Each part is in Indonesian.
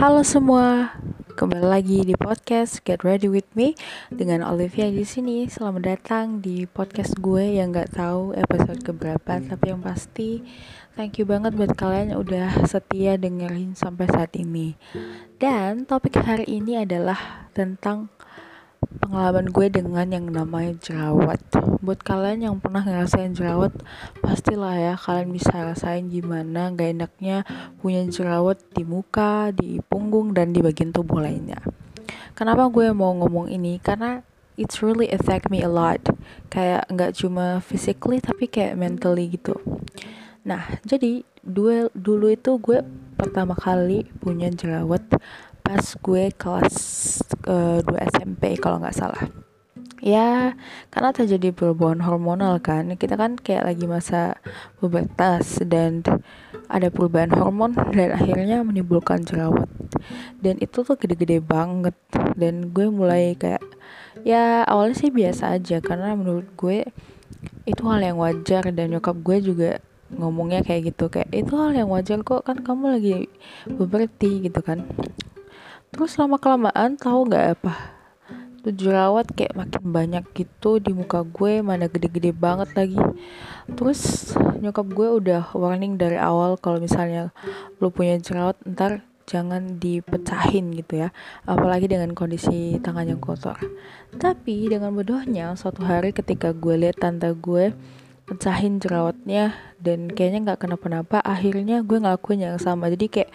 Halo semua, kembali lagi di podcast Get Ready with Me dengan Olivia di sini. Selamat datang di podcast gue yang nggak tahu episode keberapa, tapi yang pasti thank you banget buat kalian yang udah setia dengerin sampai saat ini. Dan topik hari ini adalah tentang pengalaman gue dengan yang namanya jerawat. Buat kalian yang pernah ngerasain jerawat, pastilah ya kalian bisa rasain gimana gak enaknya punya jerawat di muka, di punggung, dan di bagian tubuh lainnya. Kenapa gue mau ngomong ini? Karena it's really affect me a lot. Kayak nggak cuma physically tapi kayak mentally gitu. Nah, jadi dulu itu gue pertama kali punya jerawat pas gue kelas uh, 2 SMP kalau nggak salah. Ya karena terjadi perubahan hormonal kan. Kita kan kayak lagi masa pubertas dan ada perubahan hormon dan akhirnya menimbulkan jerawat. Dan itu tuh gede-gede banget. Dan gue mulai kayak ya awalnya sih biasa aja karena menurut gue itu hal yang wajar dan nyokap gue juga ngomongnya kayak gitu kayak itu hal yang wajar kok kan kamu lagi puberti gitu kan terus lama kelamaan tahu nggak apa? Tuh jerawat kayak makin banyak gitu di muka gue mana gede-gede banget lagi. Terus nyokap gue udah warning dari awal kalau misalnya lu punya jerawat ntar jangan dipecahin gitu ya. Apalagi dengan kondisi tangan yang kotor. Tapi dengan bodohnya suatu hari ketika gue lihat tante gue pecahin jerawatnya dan kayaknya nggak kenapa-napa akhirnya gue ngelakuin yang sama. Jadi kayak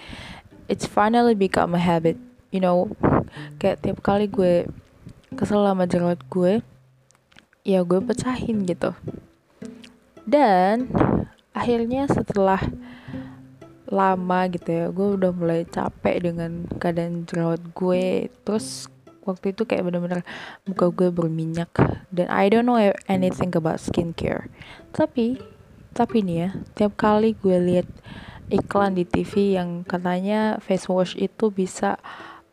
it's finally become a habit you know kayak tiap kali gue kesel sama jerawat gue ya gue pecahin gitu. Dan akhirnya setelah lama gitu ya gue udah mulai capek dengan keadaan jerawat gue. Terus waktu itu kayak bener-bener muka gue berminyak dan I don't know anything about skincare. Tapi tapi nih ya tiap kali gue lihat iklan di TV yang katanya face wash itu bisa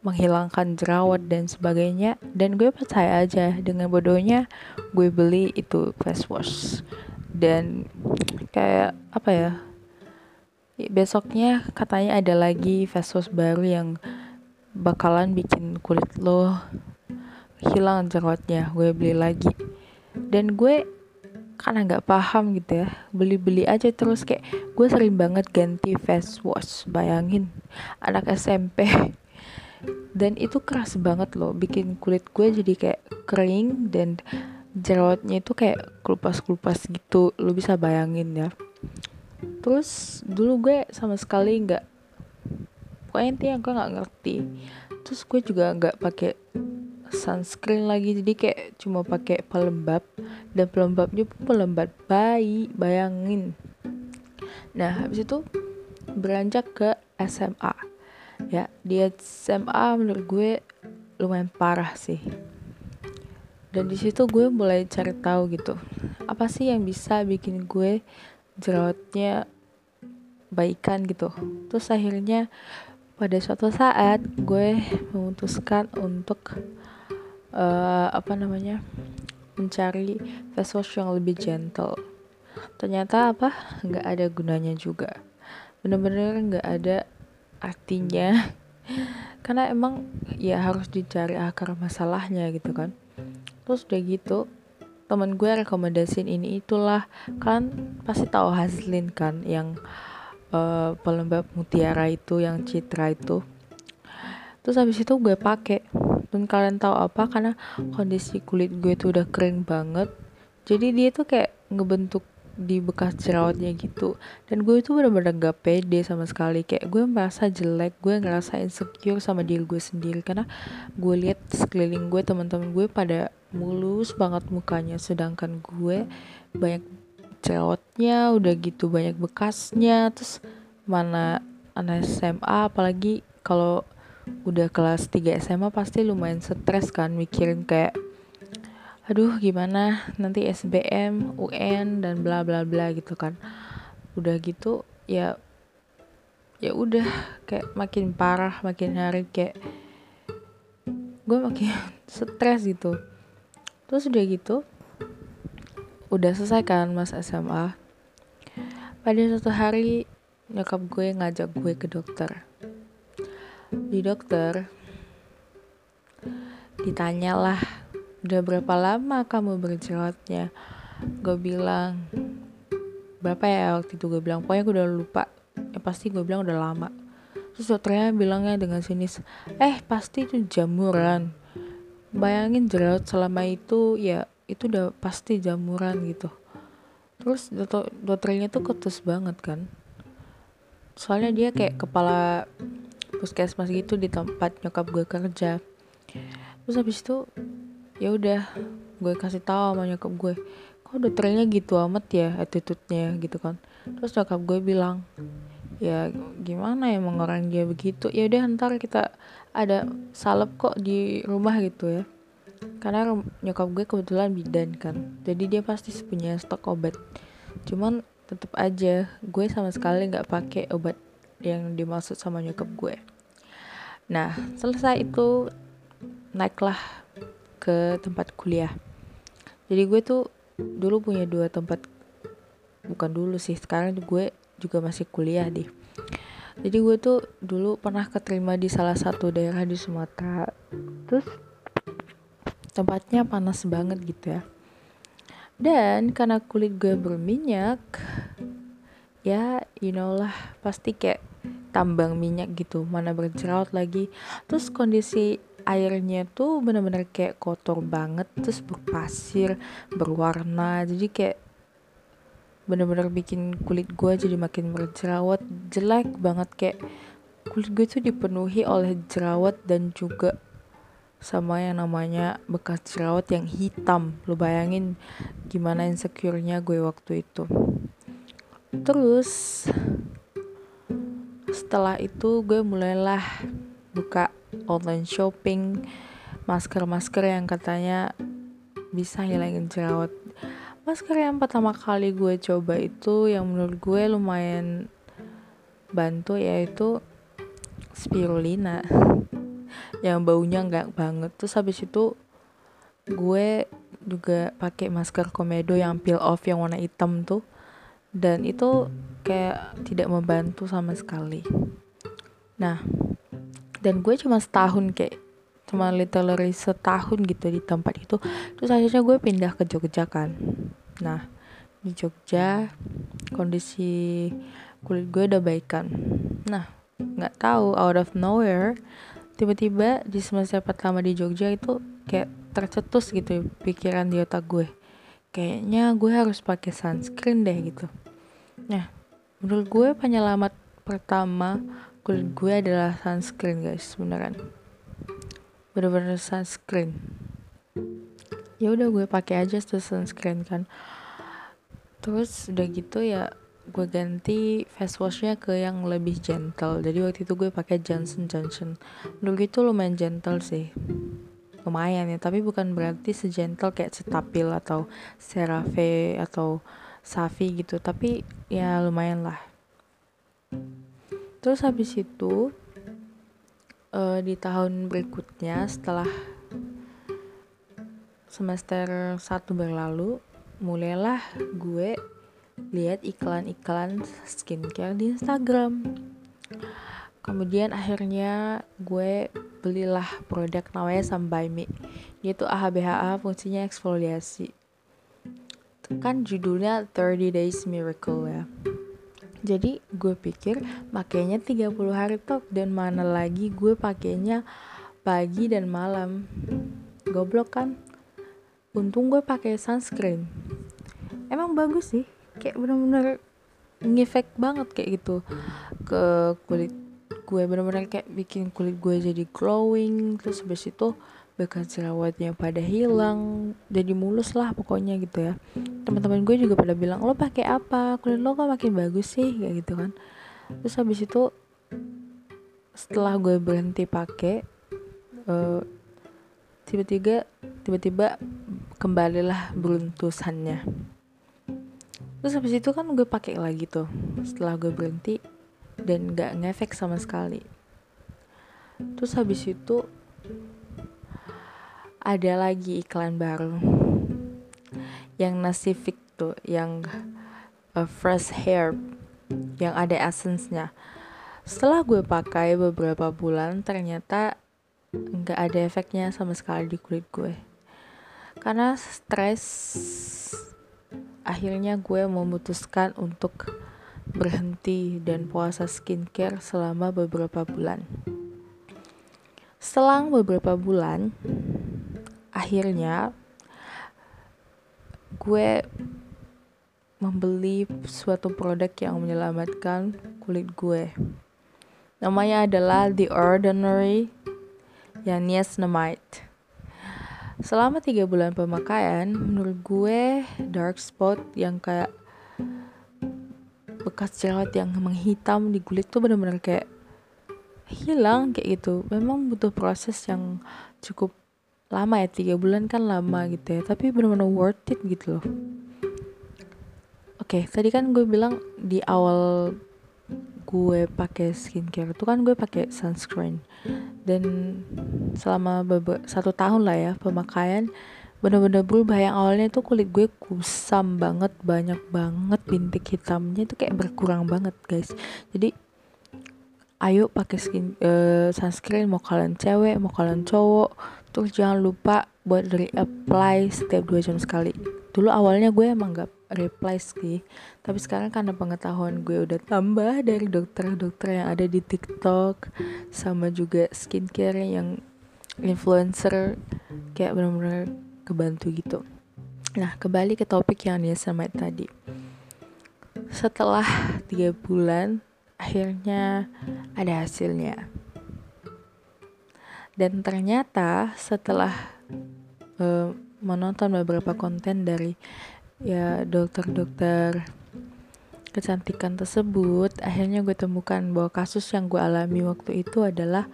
menghilangkan jerawat dan sebagainya. Dan gue percaya aja dengan bodohnya gue beli itu face wash. Dan kayak apa ya besoknya katanya ada lagi face wash baru yang bakalan bikin kulit lo hilang jerawatnya. Gue beli lagi. Dan gue karena nggak paham gitu ya beli-beli aja terus. Kayak gue sering banget ganti face wash bayangin. Anak SMP dan itu keras banget loh bikin kulit gue jadi kayak kering dan jerawatnya itu kayak kelupas-kelupas gitu. Lo bisa bayangin ya. Terus dulu gue sama sekali nggak pokoknya intinya gue nggak ngerti. Terus gue juga nggak pakai sunscreen lagi jadi kayak cuma pakai pelembab. Dan pelembabnya pun pelembab bayi bayangin. Nah habis itu beranjak ke SMA ya di SMA menurut gue lumayan parah sih. Dan di situ gue mulai cari tahu gitu apa sih yang bisa bikin gue jerawatnya baikan gitu. Terus akhirnya pada suatu saat gue memutuskan untuk uh, apa namanya mencari face wash yang lebih gentle. Ternyata apa? Nggak ada gunanya juga. Bener-bener nggak ada artinya. Karena emang ya harus dicari akar masalahnya gitu kan. Terus udah gitu teman gue rekomendasiin ini itulah. Kan pasti tahu Haslin kan yang uh, pelembab mutiara itu yang citra itu. Terus habis itu gue pakai. Dan kalian tahu apa? Karena kondisi kulit gue tuh udah kering banget. Jadi dia tuh kayak ngebentuk di bekas jerawatnya gitu. Dan gue itu bener-bener gak pede sama sekali. Kayak gue merasa jelek gue ngerasa insecure sama diri gue sendiri. Karena gue lihat sekeliling gue teman-teman gue pada mulus banget mukanya. Sedangkan gue banyak jerawatnya udah gitu banyak bekasnya. Terus mana anak SMA apalagi kalau udah kelas 3 SMA pasti lumayan stres kan mikirin kayak aduh gimana? Nanti SBM UN dan bla bla bla gitu kan. Udah gitu ya ya udah kayak makin parah makin hari kayak gue makin stres gitu. Terus udah gitu udah selesai kan mas SMA pada suatu hari nyokap gue ngajak gue ke dokter. Di dokter ditanyalah udah berapa lama kamu berjerawatnya gue bilang berapa ya? Waktu itu gue bilang pokoknya gue udah lupa. Ya pasti gue bilang udah lama. Terus dokternya bilangnya dengan sinis eh pasti itu jamuran. Bayangin jerawat selama itu ya itu udah pasti jamuran gitu. Terus dokter dokternya tuh ketus banget kan. Soalnya dia kayak kepala puskesmas gitu di tempat nyokap gue kerja. Terus habis itu ya udah gue kasih tahu sama nyokap gue kok dokternya gitu amat ya attitude-nya gitu kan. Terus nyokap gue bilang ya gimana emang orang dia begitu? Ya udah ntar kita ada salep kok di rumah gitu ya. Karena nyokap gue kebetulan bidan kan jadi dia pasti punya stok obat. Cuman tetap aja gue sama sekali nggak pakai obat yang dimaksud sama nyokap gue. Nah selesai itu naiklah ke tempat kuliah. Jadi gue tuh dulu punya dua tempat bukan dulu sih sekarang gue juga masih kuliah deh. Jadi gue tuh dulu pernah keterima di salah satu daerah di Sumatera. Terus tempatnya panas banget gitu ya. Dan karena kulit gue berminyak ya you know lah pasti kayak tambang minyak gitu mana berjerawat lagi. Terus kondisi airnya tuh bener-bener kayak kotor banget terus berpasir berwarna. Jadi kayak bener-bener bikin kulit gue jadi makin berjerawat. Jelek banget kayak kulit gue tuh dipenuhi oleh jerawat dan juga sama yang namanya bekas jerawat yang hitam. Lo bayangin gimana insecure-nya gue waktu itu. Terus setelah itu gue mulailah buka online shopping masker-masker yang katanya bisa hilangin jerawat. Masker yang pertama kali gue coba itu yang menurut gue lumayan bantu yaitu spirulina. Yang baunya nggak banget. Terus habis itu gue juga pakai masker komedo yang peel off yang warna hitam tuh. Dan itu kayak tidak membantu sama sekali. Nah dan gue cuma setahun kayak cuma literally setahun gitu di tempat itu. Terus akhirnya gue pindah ke Jogja kan. Nah di Jogja kondisi kulit gue udah baikan nah nggak tahu out of nowhere tiba-tiba di semester pertama di Jogja itu kayak tercetus gitu pikiran di otak gue. Kayaknya gue harus pakai sunscreen deh gitu. Nah menurut gue penyelamat pertama kulit gue adalah sunscreen guys beneran. Bener-bener sunscreen. Ya udah gue pakai aja tuh sunscreen kan. Terus udah gitu ya gue ganti face washnya ke yang lebih gentle. Jadi waktu itu gue pakai Johnson Johnson. Menurut itu lumayan gentle sih. Lumayan ya tapi bukan berarti segentle kayak Cetaphil atau CeraVe atau Safi gitu. Tapi ya lumayan lah terus habis itu uh, di tahun berikutnya setelah semester 1 berlalu mulailah gue lihat iklan-iklan skincare di Instagram. Kemudian akhirnya gue belilah produk namanya Sambai Me yaitu AHBHA fungsinya eksfoliasi. Kan judulnya 30 Days Miracle ya jadi gue pikir makainya 30 hari top dan mana lagi gue pakainya pagi dan malam. Goblok kan? Untung gue pakai sunscreen. Emang bagus sih kayak bener-bener ngefek banget kayak gitu ke kulit gue. Bener-bener kayak bikin kulit gue jadi glowing terus habis itu bekas jerawatnya pada hilang jadi mulus lah pokoknya gitu ya teman-teman gue juga pada bilang lo pakai apa? Kulit lo kok makin bagus sih? Kayak gitu kan. Terus habis itu setelah gue berhenti pakai uh, tiba-tiba tiba-tiba kembalilah beruntusannya. Terus habis itu kan gue pakai lagi tuh setelah gue berhenti dan nggak ngefek sama sekali. Terus habis itu ada lagi iklan baru yang nasi fix tuh yang uh, fresh hair yang ada essence-nya setelah gue pakai beberapa bulan ternyata nggak ada efeknya sama sekali di kulit gue karena stres akhirnya gue memutuskan untuk berhenti dan puasa skincare selama beberapa bulan. Selang beberapa bulan, akhirnya gue membeli suatu produk yang menyelamatkan kulit gue. Namanya adalah The Ordinary Niacinamide. Selama tiga bulan pemakaian, menurut gue dark spot yang kayak bekas jerawat yang menghitam di kulit tuh bener-bener kayak hilang kayak gitu memang butuh proses yang cukup lama ya tiga bulan kan lama gitu ya. Tapi bener-bener worth it gitu loh. Oke tadi kan gue bilang di awal gue pakai skincare itu kan gue pakai sunscreen. Dan selama satu tahun lah ya pemakaian bener-bener berubah. Yang awalnya itu kulit gue kusam banget banyak banget bintik hitamnya itu kayak berkurang banget guys. Jadi ayo pakai skin uh, sunscreen. Mau kalian cewek mau kalian cowok terus jangan lupa buat reapply setiap dua jam sekali. Dulu awalnya gue emang gak reply sih. Tapi sekarang karena pengetahuan gue udah tambah dari dokter-dokter yang ada di TikTok sama juga skincare yang influencer kayak bener-bener kebantu gitu. Nah kembali ke topik yang dia sama tadi. Setelah tiga bulan akhirnya ada hasilnya dan ternyata setelah uh, menonton beberapa konten dari ya dokter-dokter kecantikan tersebut akhirnya gue temukan bahwa kasus yang gue alami waktu itu adalah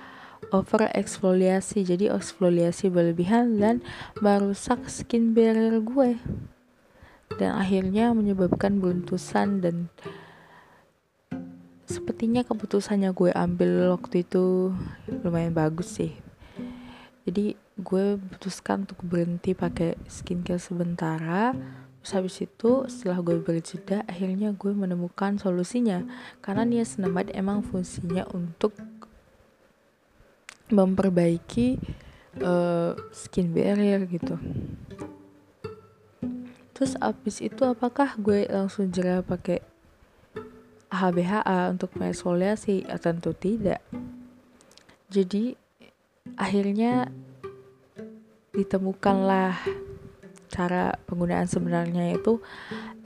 over eksfoliasi jadi eksfoliasi berlebihan dan merusak skin barrier gue. Dan akhirnya menyebabkan beruntusan dan sepertinya keputusannya gue ambil waktu itu lumayan bagus sih jadi gue putuskan untuk berhenti pakai skincare sementara. Terus habis itu setelah gue berjeda akhirnya gue menemukan solusinya. Karena niacinamide emang fungsinya untuk memperbaiki uh, skin barrier gitu. Terus abis itu apakah gue langsung jerah pakai HBHA untuk mengeksfoliasi? Ya, tentu tidak. Jadi akhirnya ditemukanlah cara penggunaan sebenarnya itu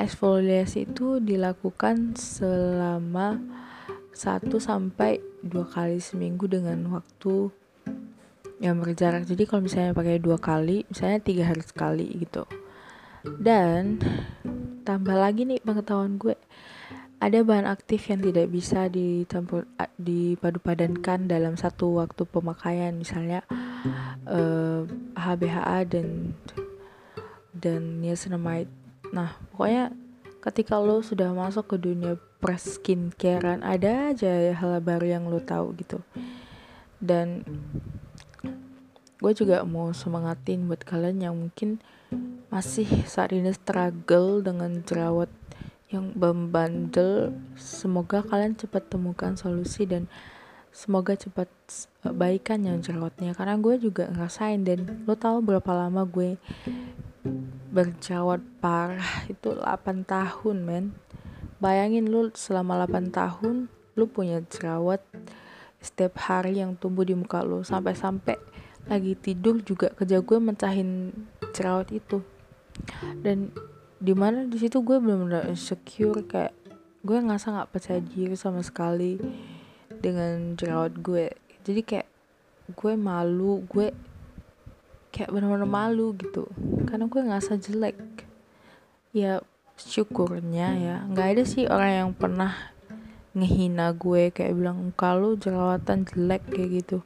eksfoliasi itu dilakukan selama 1 sampai dua kali seminggu dengan waktu yang berjarak. Jadi kalau misalnya pakai dua kali misalnya tiga hari sekali gitu. Dan tambah lagi nih pengetahuan gue ada bahan aktif yang tidak bisa ditampur dipadu padankan dalam satu waktu pemakaian misalnya eh, HBHA dan dan niacinamide. Nah pokoknya ketika lo sudah masuk ke dunia press skincarean ada aja hal baru yang lo tahu gitu. Dan gue juga mau semangatin buat kalian yang mungkin masih saat ini struggle dengan jerawat yang membandel. Semoga kalian cepat temukan solusi dan semoga cepat baikan yang jerawatnya karena gue juga ngerasain dan lo tahu berapa lama gue berjerawat parah. Itu 8 tahun men. Bayangin lu selama 8 tahun lu punya jerawat setiap hari yang tumbuh di muka lu. Sampai-sampai lagi tidur juga kerja gue mencahin jerawat itu. Dan di mana di situ gue benar-benar insecure kayak gue ngerasa nggak percaya diri sama sekali dengan jerawat gue. Jadi kayak gue malu gue kayak benar-benar malu gitu. Karena gue ngerasa jelek. Ya syukurnya ya nggak ada sih orang yang pernah ngehina gue kayak bilang kalau jerawatan jelek kayak gitu.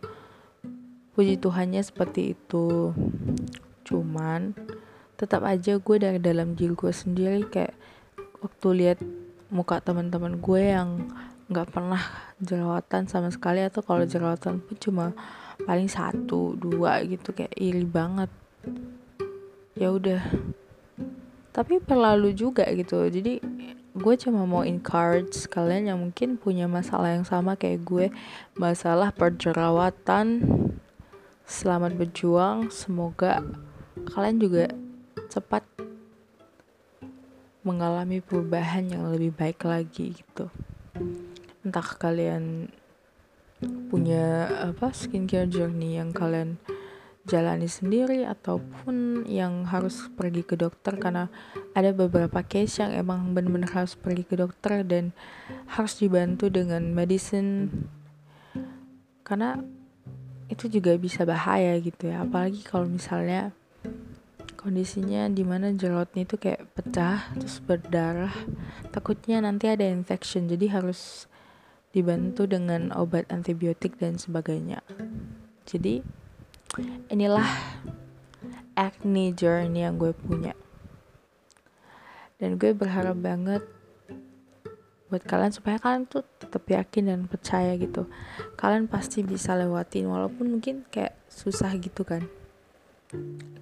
Puji Tuhannya seperti itu. Cuman tetap aja gue dari dalam diri gue sendiri kayak waktu lihat muka teman-teman gue yang nggak pernah jerawatan sama sekali atau kalau jerawatan pun cuma paling satu dua gitu kayak iri banget. Ya udah. Tapi perlalu juga gitu. Jadi gue cuma mau encourage kalian yang mungkin punya masalah yang sama kayak gue. Masalah perjerawatan. Selamat berjuang. Semoga kalian juga cepat mengalami perubahan yang lebih baik lagi gitu. Entah kalian punya apa skincare journey yang kalian jalani sendiri ataupun yang harus pergi ke dokter karena ada beberapa case yang emang benar-benar harus pergi ke dokter dan harus dibantu dengan medicine. Karena itu juga bisa bahaya gitu ya. Apalagi kalau misalnya kondisinya di mana jerawatnya itu kayak pecah terus berdarah. Takutnya nanti ada infection jadi harus dibantu dengan obat antibiotik dan sebagainya. Jadi inilah acne journey yang gue punya. Dan gue berharap banget buat kalian supaya kalian tuh tetap yakin dan percaya gitu. Kalian pasti bisa lewatin walaupun mungkin kayak susah gitu kan.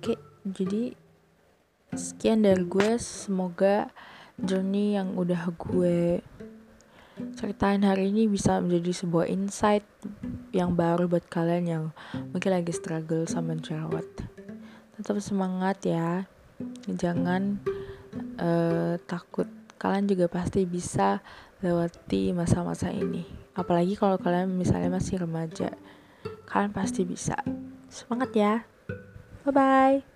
Oke jadi sekian dari gue. Semoga journey yang udah gue ceritain hari ini bisa menjadi sebuah insight yang baru buat kalian yang mungkin lagi struggle sama jerawat. Tetap semangat ya. Jangan uh, takut. Kalian juga pasti bisa lewati masa-masa ini. Apalagi kalau kalian misalnya masih remaja kalian pasti bisa. Semangat ya. Bye bye